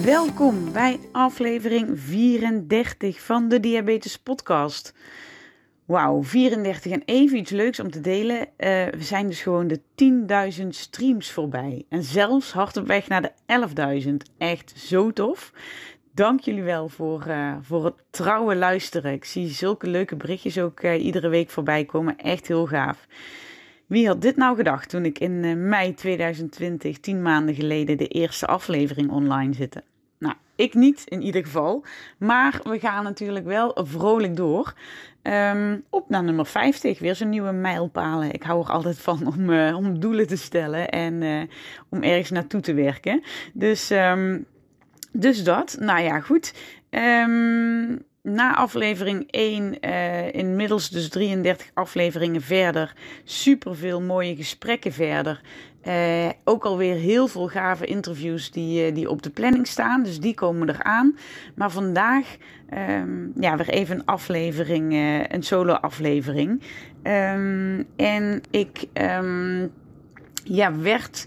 Welkom bij aflevering 34 van de Diabetes Podcast. Wauw, 34 en even iets leuks om te delen. Uh, we zijn dus gewoon de 10.000 streams voorbij. En zelfs hard op weg naar de 11.000. Echt zo tof. Dank jullie wel voor, uh, voor het trouwe luisteren. Ik zie zulke leuke berichtjes ook uh, iedere week voorbij komen. Echt heel gaaf. Wie had dit nou gedacht toen ik in uh, mei 2020, tien maanden geleden, de eerste aflevering online zette? Nou, ik niet in ieder geval. Maar we gaan natuurlijk wel vrolijk door. Um, op naar nummer 50, weer zo'n nieuwe mijlpalen. Ik hou er altijd van om, uh, om doelen te stellen en uh, om ergens naartoe te werken. Dus, um, dus dat. Nou ja, goed. Um, na aflevering 1, uh, inmiddels dus 33 afleveringen verder, super veel mooie gesprekken verder. Uh, ook alweer heel veel gave interviews die, uh, die op de planning staan, dus die komen eraan. Maar vandaag, um, ja, weer even een aflevering, een solo aflevering. Um, en ik, um, ja, werd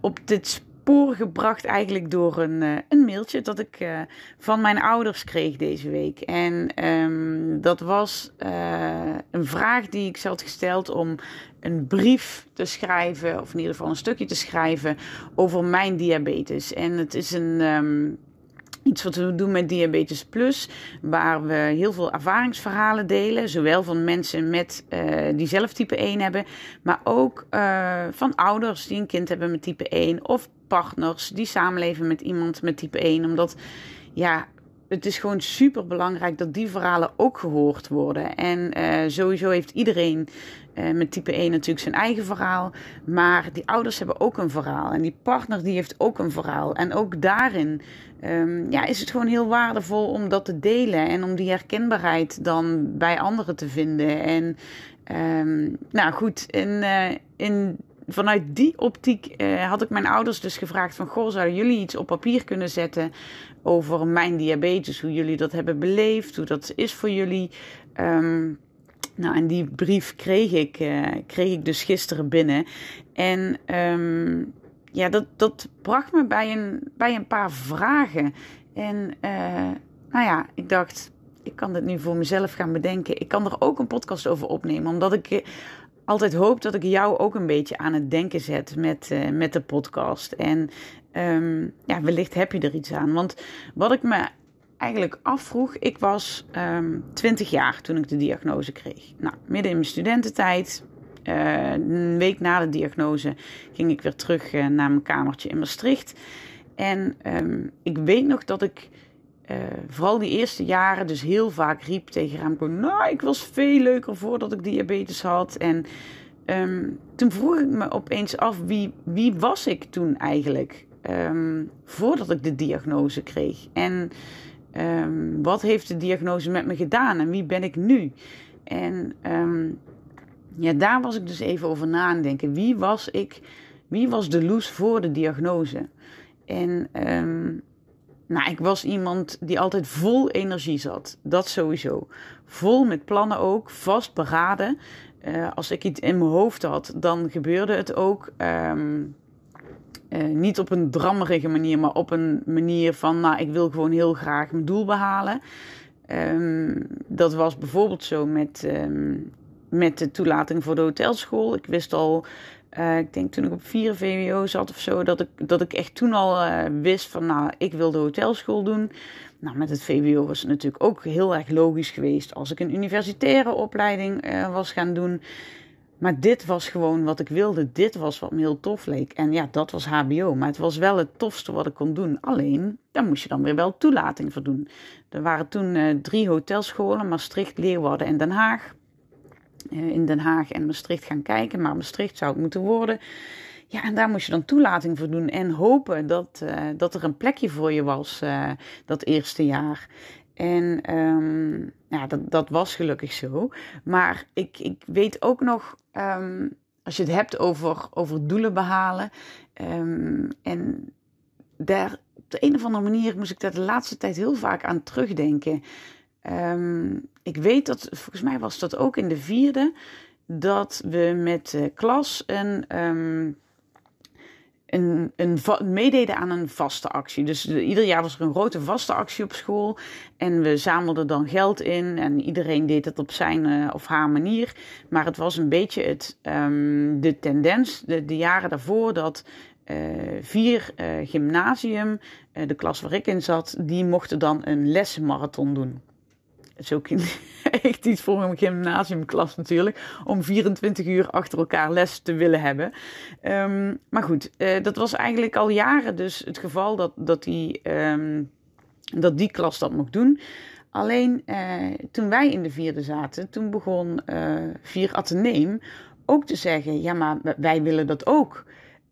op dit gebracht eigenlijk door een, uh, een mailtje dat ik uh, van mijn ouders kreeg deze week. En um, dat was uh, een vraag die ik ze gesteld om een brief te schrijven, of in ieder geval een stukje te schrijven over mijn diabetes. En het is een. Um, Iets wat we doen met Diabetes Plus, waar we heel veel ervaringsverhalen delen. Zowel van mensen met, die zelf type 1 hebben, maar ook van ouders die een kind hebben met type 1. Of partners die samenleven met iemand met type 1. Omdat ja, het is gewoon super belangrijk dat die verhalen ook gehoord worden. En uh, sowieso heeft iedereen uh, met type 1 natuurlijk zijn eigen verhaal. Maar die ouders hebben ook een verhaal. En die partner die heeft ook een verhaal. En ook daarin um, ja, is het gewoon heel waardevol om dat te delen. En om die herkenbaarheid dan bij anderen te vinden. En um, nou goed, in, uh, in vanuit die optiek uh, had ik mijn ouders dus gevraagd van... Goh, zouden jullie iets op papier kunnen zetten over mijn diabetes? Hoe jullie dat hebben beleefd, hoe dat is voor jullie. Um, nou, en die brief kreeg ik, uh, kreeg ik dus gisteren binnen. En um, ja, dat, dat bracht me bij een, bij een paar vragen. En uh, nou ja, ik dacht, ik kan dit nu voor mezelf gaan bedenken. Ik kan er ook een podcast over opnemen, omdat ik altijd hoop dat ik jou ook een beetje aan het denken zet met, uh, met de podcast. En um, ja, wellicht heb je er iets aan. Want wat ik me eigenlijk afvroeg, ik was um, ehm, 20 jaar toen ik de diagnose kreeg. Nou, midden in mijn studententijd, uh, een week na de diagnose, ging ik weer terug uh, naar mijn kamertje in Maastricht. En um, ik weet nog dat ik uh, vooral die eerste jaren dus heel vaak riep tegen Remco... nou, ik was veel leuker voordat ik diabetes had. En um, toen vroeg ik me opeens af, wie, wie was ik toen eigenlijk? Um, voordat ik de diagnose kreeg. En um, wat heeft de diagnose met me gedaan? En wie ben ik nu? En ja, daar was ik dus even over na aan denken. Wie was ik? Wie was de Loes voor de diagnose? En nou, ik was iemand die altijd vol energie zat. Dat sowieso. Vol met plannen ook, vastberaden. Uh, als ik iets in mijn hoofd had, dan gebeurde het ook. Um, uh, niet op een drammerige manier, maar op een manier van, nou, ik wil gewoon heel graag mijn doel behalen. Um, dat was bijvoorbeeld zo met, um, met de toelating voor de hotelschool. Ik wist al uh, ik denk toen ik op 4 VWO zat of zo, dat ik, dat ik echt toen al uh, wist van, nou, ik wil de hotelschool doen. Nou, met het VWO was het natuurlijk ook heel erg logisch geweest als ik een universitaire opleiding uh, was gaan doen. Maar dit was gewoon wat ik wilde. Dit was wat me heel tof leek. En ja, dat was HBO. Maar het was wel het tofste wat ik kon doen. Alleen, daar moest je dan weer wel toelating voor doen. Er waren toen drie hotelscholen: Maastricht, Leeuwarden en Den Haag. Eh, in Den Haag en Maastricht gaan kijken. Maar Maastricht zou het moeten worden. Ja, en daar moest je dan toelating voor doen en hopen dat, uh, dat er een plekje voor je was uh, dat eerste jaar. En ehm, ja, dat, dat was gelukkig zo. Maar ik, ik weet ook nog, ehm, als je het hebt over, over doelen behalen. Um, en daar op de een of andere manier moest ik daar de laatste tijd heel vaak aan terugdenken. Ik weet dat, volgens mij was dat ook in de vierde, dat we met de klas een een, een, meededen aan een vaste actie. Dus ieder jaar was er een grote vaste actie op school. En we zamelden dan geld in. En iedereen deed het op zijn uh, of haar manier. Maar het was een beetje het, um, de tendens de, jaren daarvoor dat uh, vier uh, gymnasium, de klas waar ik in zat, die mochten dan een lessenmarathon doen is ook echt iets voor een gymnasiumklas natuurlijk. Om 24 uur achter elkaar les te willen hebben. Ehm, maar goed, uh, dat was eigenlijk al jaren dus het geval dat, dat, die, um, dat die klas dat mocht doen. Alleen uh, toen wij in de vierde zaten, toen begon uh, Vier Atheneum ook te zeggen: ja, maar wij willen dat ook.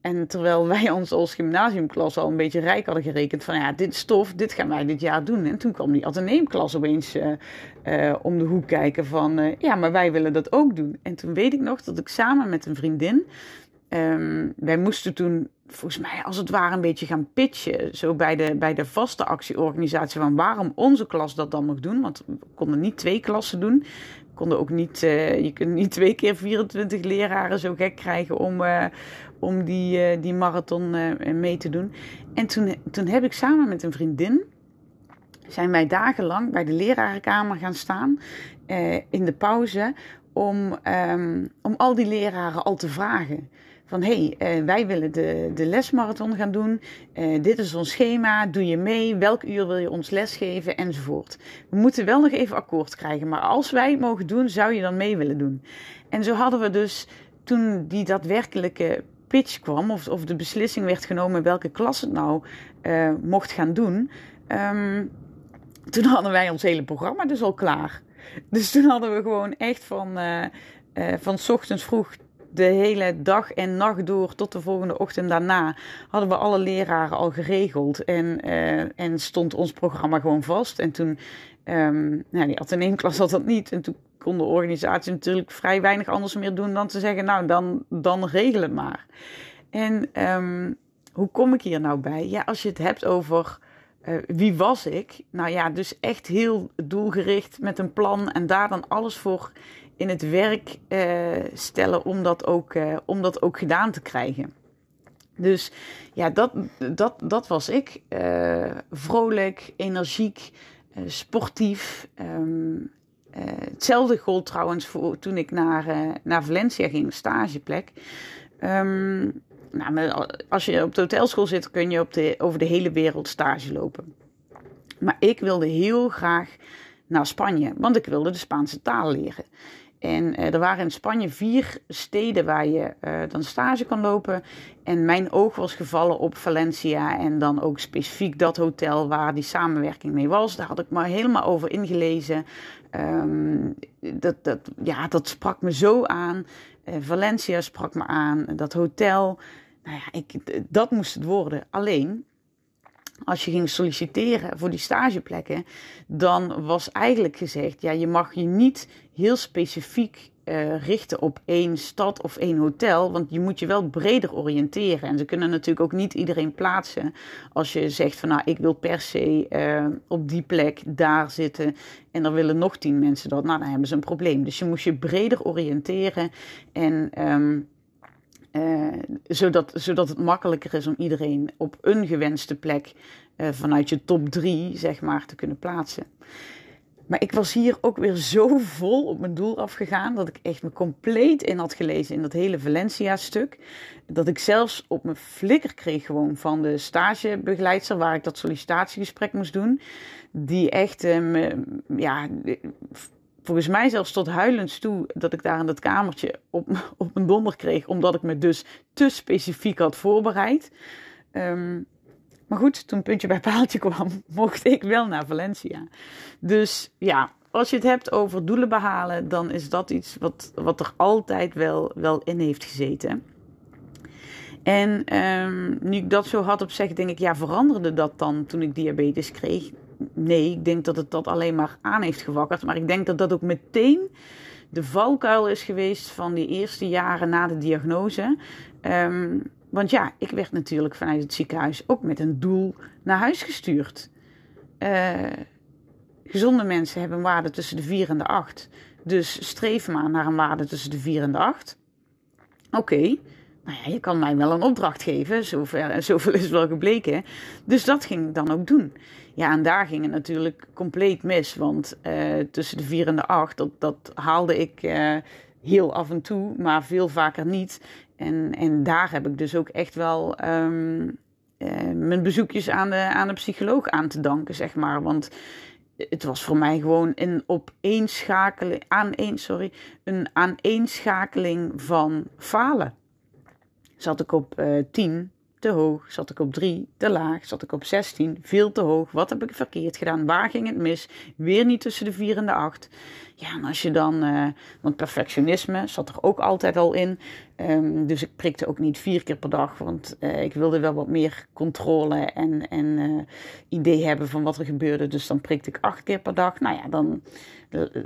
En terwijl wij ons als gymnasiumklas al een beetje rijk hadden gerekend van ja, dit stof, dit gaan wij dit jaar doen. En toen kwam die ateneemklas opeens uh, uh, om de hoek kijken van uh, ja, maar wij willen dat ook doen. En toen weet ik nog dat ik samen met een vriendin, um, wij moesten toen volgens mij als het ware een beetje gaan pitchen. Zo bij de, bij de vaste actieorganisatie van waarom onze klas dat dan nog doen. Want we konden niet twee klassen doen konden ook niet, uh, je kunt niet twee keer 24 leraren zo gek krijgen om, uh, om die, uh, die marathon mee te doen. En toen, toen heb ik samen met een vriendin, zijn wij dagenlang bij de lerarenkamer gaan staan in de pauze om, um, om al die leraren al te vragen van hé, hey, uh, wij willen de, de lesmarathon gaan doen. Uh, dit is ons schema, doe je mee? Welk uur wil je ons lesgeven? Enzovoort. We moeten wel nog even akkoord krijgen, maar als wij het mogen doen, zou je dan mee willen doen? En zo hadden we dus toen die daadwerkelijke pitch kwam, of, of de beslissing werd genomen welke klas het nou uh, mocht gaan doen, um, toen hadden wij ons hele programma dus al klaar. Dus toen hadden we gewoon echt van, uh, uh, van ochtends vroeg de hele dag en nacht door tot de volgende ochtend daarna hadden we alle leraren al geregeld. En, uh, en stond ons programma gewoon vast. En toen, um, nou, die ateneemklas had dat niet. En toen kon de organisatie natuurlijk vrij weinig anders meer doen dan te zeggen, nou dan, dan regel het maar. En um, hoe kom ik hier nou bij? Ja, als je het hebt over uh, wie was ik? Nou ja, dus echt heel doelgericht met een plan en daar dan alles voor in het werk uh, stellen om dat, ook, uh, om dat ook gedaan te krijgen. Dus ja, dat, dat, dat was ik. Uh, vrolijk, energiek, sportief. Um, hetzelfde gold trouwens voor toen ik naar, naar Valencia ging, stageplek. Um, nou, als je op de hotelschool zit, kun je op de, over de hele wereld stage lopen. Maar ik wilde heel graag naar Spanje, want ik wilde de Spaanse taal leren. En uh, er waren in Spanje vier steden waar je uh, dan stage kan lopen. En mijn oog was gevallen op Valencia en dan ook specifiek dat hotel waar die samenwerking mee was. Daar had ik me helemaal over ingelezen. Um, dat, dat, ja, dat sprak me zo aan. Uh, Valencia sprak me aan. Dat hotel. Nou ja, ik, dat moest het worden. Alleen, als je ging solliciteren voor die stageplekken, dan was eigenlijk gezegd: ja, je mag je niet heel specifiek uh, richten op één stad of één hotel, want je moet je wel breder oriënteren. En ze kunnen natuurlijk ook niet iedereen plaatsen als je zegt van nou, ik wil per se uh, op die plek daar zitten en er willen nog tien mensen dat. Nou, dan hebben ze een probleem. Dus je moest je breder oriënteren en um, uh, zodat, zodat het makkelijker is om iedereen op een gewenste plek uh, vanuit je top 3 zeg maar te kunnen plaatsen. Maar ik was hier ook weer zo vol op mijn doel afgegaan dat ik echt me compleet in had gelezen in dat hele Valencia-stuk. Dat ik zelfs op mijn flikker kreeg gewoon van de stagebegeleidster waar ik dat sollicitatiegesprek moest doen. Die echt, uh, ja, volgens mij zelfs tot huilens toe dat ik daar in dat kamertje op, op mijn donder kreeg, omdat ik me dus te specifiek had voorbereid. Um, maar goed, toen puntje bij paaltje kwam, mocht ik wel naar Valencia. Dus ja, als je het hebt over doelen behalen, dan is dat iets wat, wat er altijd wel, wel in heeft gezeten. En um, nu ik dat zo had op zeg, denk ik, ja, veranderde dat dan toen ik diabetes kreeg? Nee, ik denk dat het dat alleen maar aan heeft gewakkerd. Maar ik denk dat dat ook meteen de valkuil is geweest van die eerste jaren na de diagnose. Um, want ja, ik werd natuurlijk vanuit het ziekenhuis ook met een doel naar huis gestuurd. Uh, gezonde mensen hebben een waarde tussen de 4 en de 8. Dus streef maar naar een waarde tussen de 4 en de 8. Oké, nou ja, je kan mij wel een opdracht geven. Zover, zoveel is wel gebleken. Dus dat ging ik dan ook doen. Ja, en daar ging het natuurlijk compleet mis. Want uh, tussen de 4 en de 8, dat, dat haalde ik uh, heel af en toe, maar veel vaker niet. En, en daar heb ik dus ook echt wel um, uh, mijn bezoekjes aan de, aan de psycholoog aan te danken, zeg maar. Want het was voor mij gewoon een opeenschakeling, aaneen, sorry, een aaneenschakeling van falen. Zat ik op 10, te hoog? Zat ik op 3, te laag? Zat ik op 16, veel te hoog? Wat heb ik verkeerd gedaan? Waar ging het mis? Weer niet tussen de 4 en de 8. Ja, en als je dan, uh, want perfectionisme zat er ook altijd al in. Um, dus ik prikte ook niet vier keer per dag, want uh, ik wilde wel wat meer controle en, en uh, idee hebben van wat er gebeurde. Dus dan prikte ik acht keer per dag. Nou ja, dan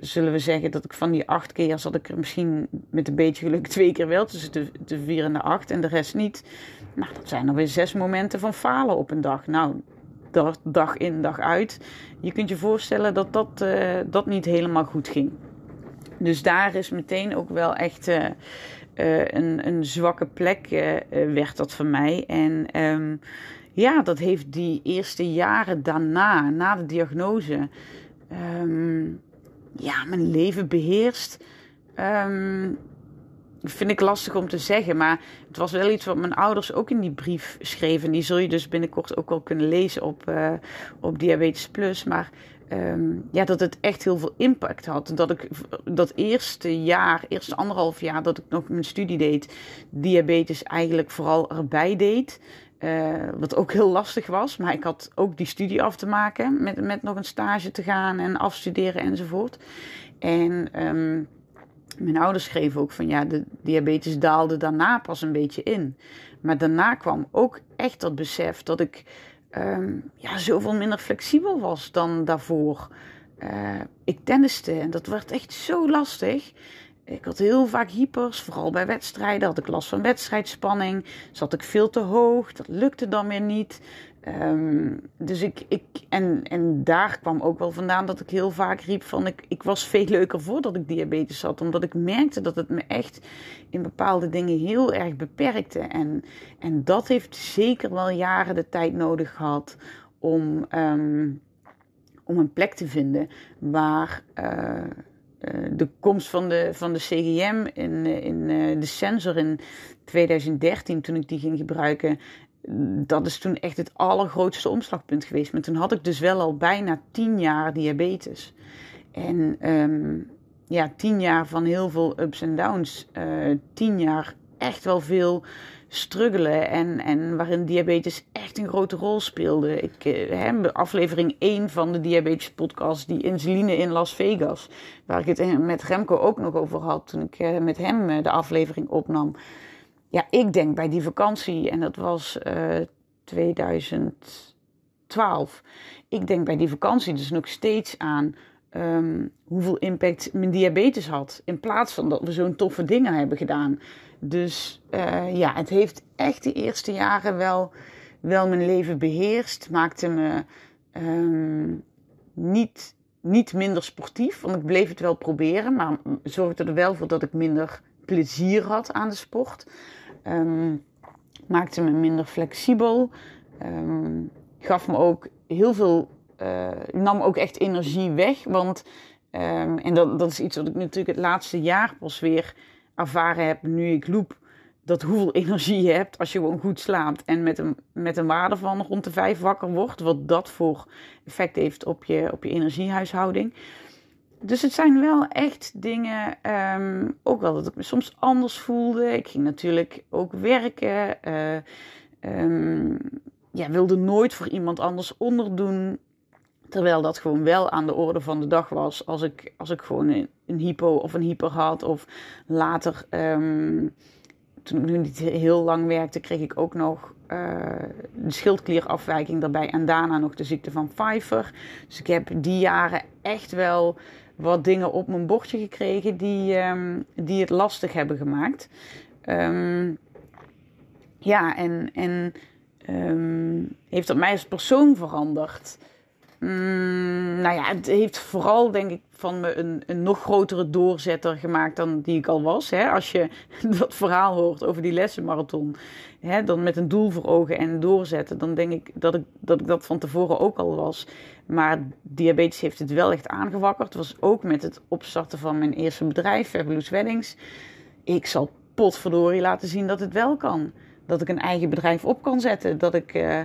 zullen we zeggen dat ik van die acht keer zat ik er misschien met een beetje geluk twee keer wel tussen de, de vier en de acht en de rest niet. Nou, dat zijn er weer zes momenten van falen op een dag. Nou, dag in, dag uit. Je kunt je voorstellen dat dat, dat niet helemaal goed ging. Dus daar is meteen ook wel echt uh, een, een zwakke plek werd dat voor mij. En um, ja, dat heeft die eerste jaren daarna, na de diagnose, um, ja, mijn leven beheerst. Um, vind ik lastig om te zeggen, maar het was wel iets wat mijn ouders ook in die brief schreven. Die zul je dus binnenkort ook wel kunnen lezen op, op Diabetes Plus. Maar um, ja, dat het echt heel veel impact had. Dat ik dat eerste jaar, eerste anderhalf jaar dat ik nog mijn studie deed, diabetes eigenlijk vooral erbij deed. Uh, wat ook heel lastig was, maar ik had ook die studie af te maken met, met nog een stage te gaan en afstuderen enzovoort. En um, mijn ouders schreven ook van ja, de diabetes daalde daarna pas een beetje in. Maar daarna kwam ook echt dat besef dat ik um, ja, zoveel minder flexibel was dan daarvoor. Uh, ik tenniste en dat werd echt zo lastig. Ik had heel vaak hypers, vooral bij wedstrijden. Had ik last van wedstrijdspanning. Zat ik veel te hoog. Dat lukte dan weer niet. Um, dus ik, ik en, en daar kwam ook wel vandaan dat ik heel vaak riep van ik, ik was veel leuker voordat ik diabetes had. Omdat ik merkte dat het me echt in bepaalde dingen heel erg beperkte. En, en dat heeft zeker wel jaren de tijd nodig gehad om, um, om een plek te vinden waar. Uh, de komst van de, van de CGM in, in uh, de sensor in 2013, toen ik die ging gebruiken, dat is toen echt het allergrootste omslagpunt geweest. Maar toen had ik dus wel al bijna tien jaar diabetes. En um, ja, tien jaar van heel veel ups en downs. Uh, tien jaar echt wel veel struggelen. En, en waarin diabetes echt een grote rol speelde. Ik uh, aflevering 1 van de diabetes podcast, die insuline in Las Vegas. Waar ik het met Remco ook nog over had toen ik met hem de aflevering opnam ja, ik denk bij die vakantie, en dat was uh, eh, 2012. Ik denk bij die vakantie dus nog steeds aan um, hoeveel impact mijn diabetes had. In plaats van dat we zo'n toffe dingen hebben gedaan. Dus uh, ja, het heeft echt de eerste jaren wel, wel mijn leven beheerst. Maakte me um, niet, niet minder sportief, want ik bleef het wel proberen. Maar zorgde er wel voor dat ik minder plezier had aan de sport. Um, maakte me minder flexibel. Um, gaf me ook heel veel. Uh, nam ook echt energie weg. Want, um, en dat, dat is iets wat ik natuurlijk het laatste jaar pas weer ervaren heb nu ik loop. Dat hoeveel energie je hebt als je gewoon goed slaapt. En met een, met een waarde van rond de vijf wakker wordt. Wat dat voor effect heeft op je, op je energiehuishouding. Dus het zijn wel echt dingen, um, ook wel dat ik me soms anders voelde. Ik ging natuurlijk ook werken. Uh, ja, wilde nooit voor iemand anders onderdoen. Terwijl dat gewoon wel aan de orde van de dag was. Als ik, als ik gewoon een, een hypo of een hyper had. Of later um, toen ik nu niet heel lang werkte, kreeg ik ook nog de schildklierafwijking daarbij. En daarna nog de ziekte van Pfeiffer. Dus ik heb die jaren echt wel wat dingen op mijn bordje gekregen die, um, die het lastig hebben gemaakt. Um, ja, en, en um, heeft dat mij als persoon veranderd? Mm, nou ja, het heeft vooral, denk ik, van me een, een nog grotere doorzetter gemaakt dan die ik al was. Hè? Als je dat verhaal hoort over die lessenmarathon, hè, dan met een doel voor ogen en doorzetten, dan denk ik dat, ik dat ik dat van tevoren ook al was. Maar diabetes heeft het wel echt aangewakkerd. Was ook met het opstarten van mijn eerste bedrijf, Fabulous Weddings. Ik zal potverdorie laten zien dat het wel kan. Dat ik een eigen bedrijf op kan zetten. Dat ik uh,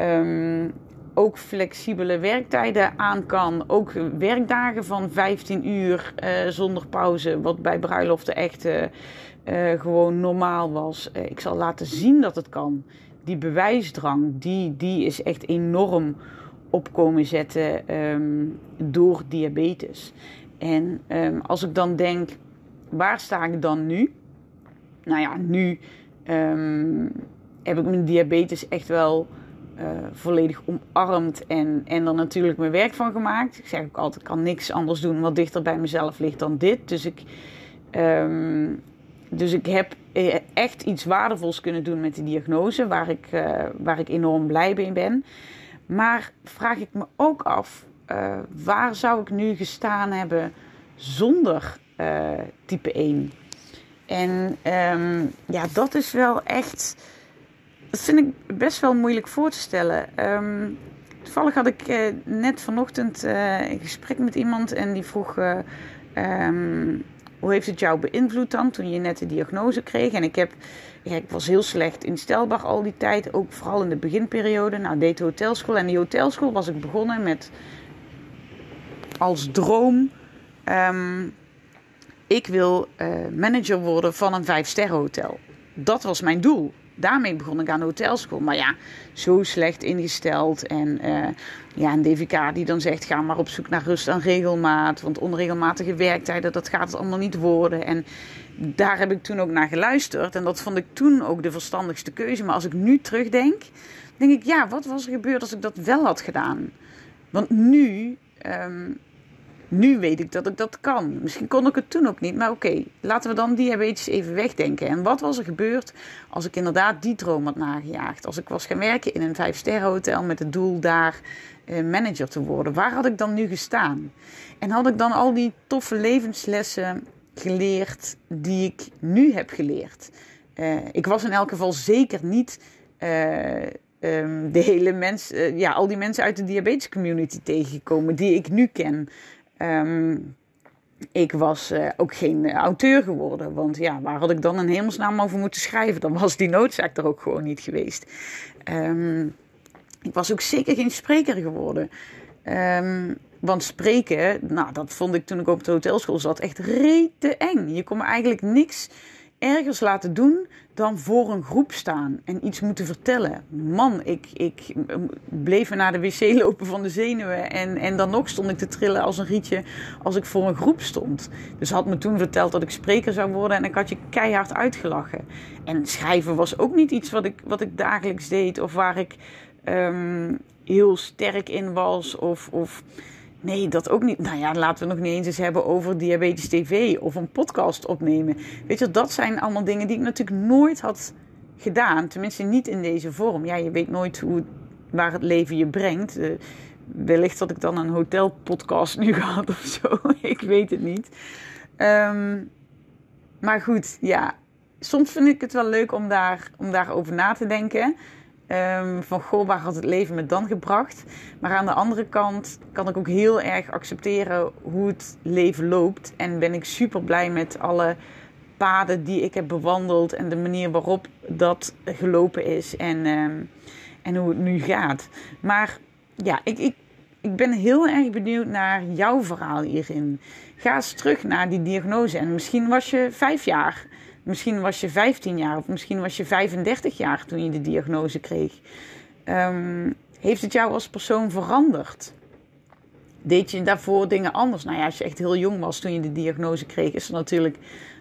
um, ook flexibele werktijden aan kan. Ook werkdagen van 15 uur uh, zonder pauze. Wat bij bruiloften echt uh, gewoon normaal was. ik zal laten zien dat het kan. Die bewijsdrang, die, die is echt enorm opkomen zetten um, door diabetes. En um, als ik dan denk, waar sta ik dan nu? Nou ja, nu um, heb ik mijn diabetes echt wel uh, volledig omarmd en, en er natuurlijk mijn werk van gemaakt. Ik zeg ook altijd, ik kan niks anders doen wat dichter bij mezelf ligt dan dit. Dus ik, um, dus ik heb eh, echt iets waardevols kunnen doen met die diagnose, waar ik, uh, waar ik enorm blij mee ben. Maar vraag ik me ook af, waar zou ik nu gestaan hebben zonder type 1? En um, ja, dat is wel echt. Dat vind ik best wel moeilijk voor te stellen. Um, toevallig had ik uh, net vanochtend uh, een gesprek met iemand en die vroeg: uh, um, Hoe heeft het jou beïnvloed dan toen je net de diagnose kreeg? En ik, heb, ik was heel slecht instelbaar al die tijd, ook vooral in de beginperiode. Nou, deed de hotelschool. En die hotelschool was ik begonnen met als droom. Um, ik wil manager worden van een vijfsterren hotel. Dat was mijn doel. Daarmee begon ik aan de hotelschool. Maar ja, zo slecht ingesteld. En uh, ja, een DVK die dan zegt: ga maar op zoek naar rust en regelmaat. Want onregelmatige werktijden, dat gaat het allemaal niet worden. En daar heb ik toen ook naar geluisterd. En dat vond ik toen ook de verstandigste keuze. Maar als ik nu terugdenk, denk ik: ja, wat was er gebeurd als ik dat wel had gedaan? Want nu. Um, nu weet ik dat ik dat kan. Misschien kon ik het toen ook niet, maar oké, laten we dan diabetes even wegdenken. En wat was er gebeurd als ik inderdaad die droom had nagejaagd? Als ik was gaan werken in een vijfsterren hotel met het doel daar eh, manager te worden. Waar had ik dan nu gestaan? En had ik dan al die toffe levenslessen geleerd die ik nu heb geleerd? Uh, ik was in elk geval zeker niet... Uh, Um, de hele mens, ja, al die mensen uit de diabetes community tegengekomen die ik nu ken. Um, ik was uh, ook geen auteur geworden. Want ja, waar had ik dan een hemelsnaam over moeten schrijven? Dan was die noodzaak er ook gewoon niet geweest. Um, ik was ook zeker geen spreker geworden. Um, want spreken, nou, dat vond ik toen ik op de hotelschool zat echt rete eng. Je kon me eigenlijk niks ergens laten doen dan voor een groep staan en iets moeten vertellen. Man, ik, ik bleef naar de wc lopen van de zenuwen. En, en dan nog stond ik te trillen als een rietje als ik voor een groep stond. Dus had me toen verteld dat ik spreker zou worden en ik had je keihard uitgelachen. En schrijven was ook niet iets wat ik, wat ik dagelijks deed of waar ik um, heel sterk in was. Of, of Nee, dat ook niet. Nou ja, laten we nog niet eens eens hebben over diabetes TV of een podcast opnemen. Weet je, dat zijn allemaal dingen die ik natuurlijk nooit had gedaan. Tenminste, niet in deze vorm. Ja, je weet nooit hoe, waar het leven je brengt. Uh, wellicht had ik dan een hotelpodcast nu gehad of zo. ik weet het niet. Um, maar goed, ja. Soms vind ik het wel leuk om, daar, om daarover na te denken. Um, van goh, waar had het leven me dan gebracht? Maar aan de andere kant kan ik ook heel erg accepteren hoe het leven loopt. En ben ik super blij met alle paden die ik heb bewandeld en de manier waarop dat gelopen is en, um, en hoe het nu gaat. Maar ja, ik, ik, ik ben heel erg benieuwd naar jouw verhaal hierin. Ga eens terug naar die diagnose. En misschien was je vijf jaar. Misschien was je 15 jaar of misschien was je 35 jaar toen je de diagnose kreeg. Um, heeft het jou als persoon veranderd? Deed je daarvoor dingen anders? Nou ja, als je echt heel jong was toen je de diagnose kreeg, is er natuurlijk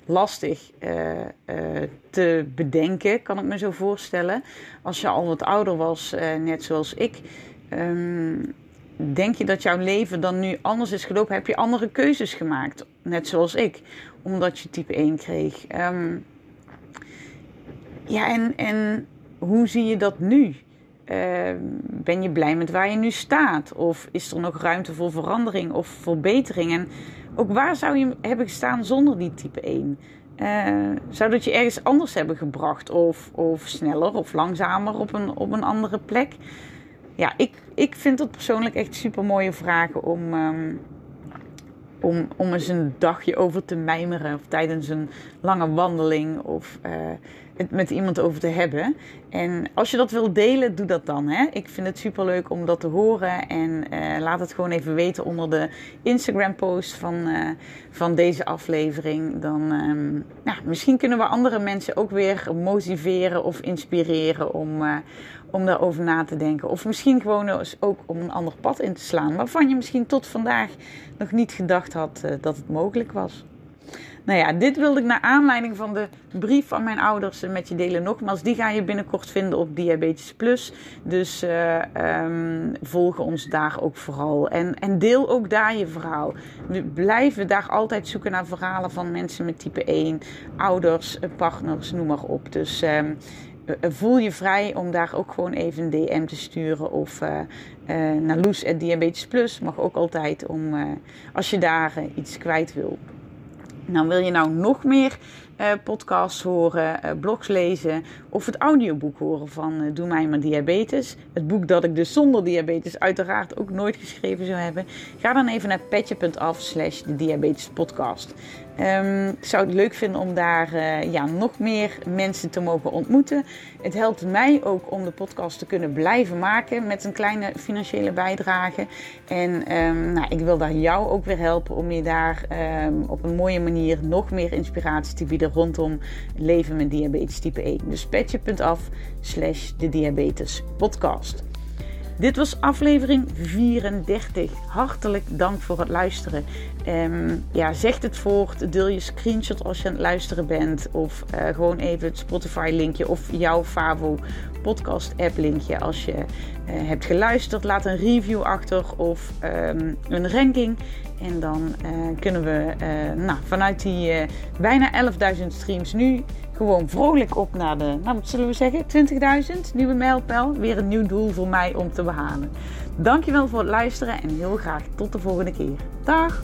lastig uh, uh, te bedenken, kan ik me zo voorstellen. Als je al wat ouder was, uh, net zoals ik. Um, denk je dat jouw leven dan nu anders is gelopen? Heb je andere keuzes gemaakt, net zoals ik, omdat je type 1 kreeg? Um, ja, en, en hoe zie je dat nu? Uh, ben je blij met waar je nu staat? Of is er nog ruimte voor verandering of verbetering? En ook waar zou je hebben gestaan zonder die type 1? Uh, eh, zou dat je ergens anders hebben gebracht? Of, of sneller of langzamer op een, op een andere plek? Ja, ik, ik vind het persoonlijk echt super mooie vragen om, om, om eens een dagje over te mijmeren. Of tijdens een lange wandeling. Of uh, het met iemand over te hebben. En als je dat wilt delen, doe dat dan. Hè? Ik vind het super leuk om dat te horen. En uh, laat het gewoon even weten onder de Instagram post van, uh, van deze aflevering. Dan um, nou, misschien kunnen we andere mensen ook weer motiveren of inspireren om, uh, om daarover na te denken. Of misschien gewoon ook om een ander pad in te slaan. Waarvan je misschien tot vandaag nog niet gedacht had dat het mogelijk was. Nou ja, dit wilde ik naar aanleiding van de brief van mijn ouders met je delen. Nogmaals, die ga je binnenkort vinden op Diabetes Plus. Dus uh, um, volg ons daar ook vooral. En, en deel ook daar je verhaal. We blijven daar altijd zoeken naar verhalen van mensen met type 1, ouders, partners, noem maar op. Dus um, voel je vrij om daar ook gewoon even een DM te sturen. Of naar Loes Diabetes Plus mag ook altijd om, als je daar iets kwijt wil. Nou, wil je nou nog meer podcasts horen, uh, blogs lezen of het audioboek horen van uh, Doe mij maar diabetes. Het boek dat ik dus zonder diabetes uiteraard ook nooit geschreven zou hebben. Ga dan even naar petje.af slash de diabetespodcast. Um, ik zou het leuk vinden om daar ja, nog meer mensen te mogen ontmoeten. Het helpt mij ook om de podcast te kunnen blijven maken met een kleine financiële bijdrage. En um, nou, ik wil daar jou ook weer helpen om je daar um, op een mooie manier nog meer inspiratie te bieden rondom leven met diabetes type 1. Dus petje.af slash de diabetes podcast. Dit was aflevering 34. Hartelijk dank voor het luisteren. Um, ja, zeg het voort. Deel je screenshot als je aan het luisteren bent. Of uh, gewoon even het Spotify linkje of jouw Favo podcast app linkje als je uh, hebt geluisterd. Laat een review achter of um, een ranking. En dan uh, kunnen we nou, vanuit die bijna 11.000 streams nu gewoon vrolijk op naar de, nou we zeggen, 20.000 nieuwe mijlpaal. Weer een nieuw doel voor mij om te behalen. Dankjewel voor het luisteren en heel graag tot de volgende keer. Dag!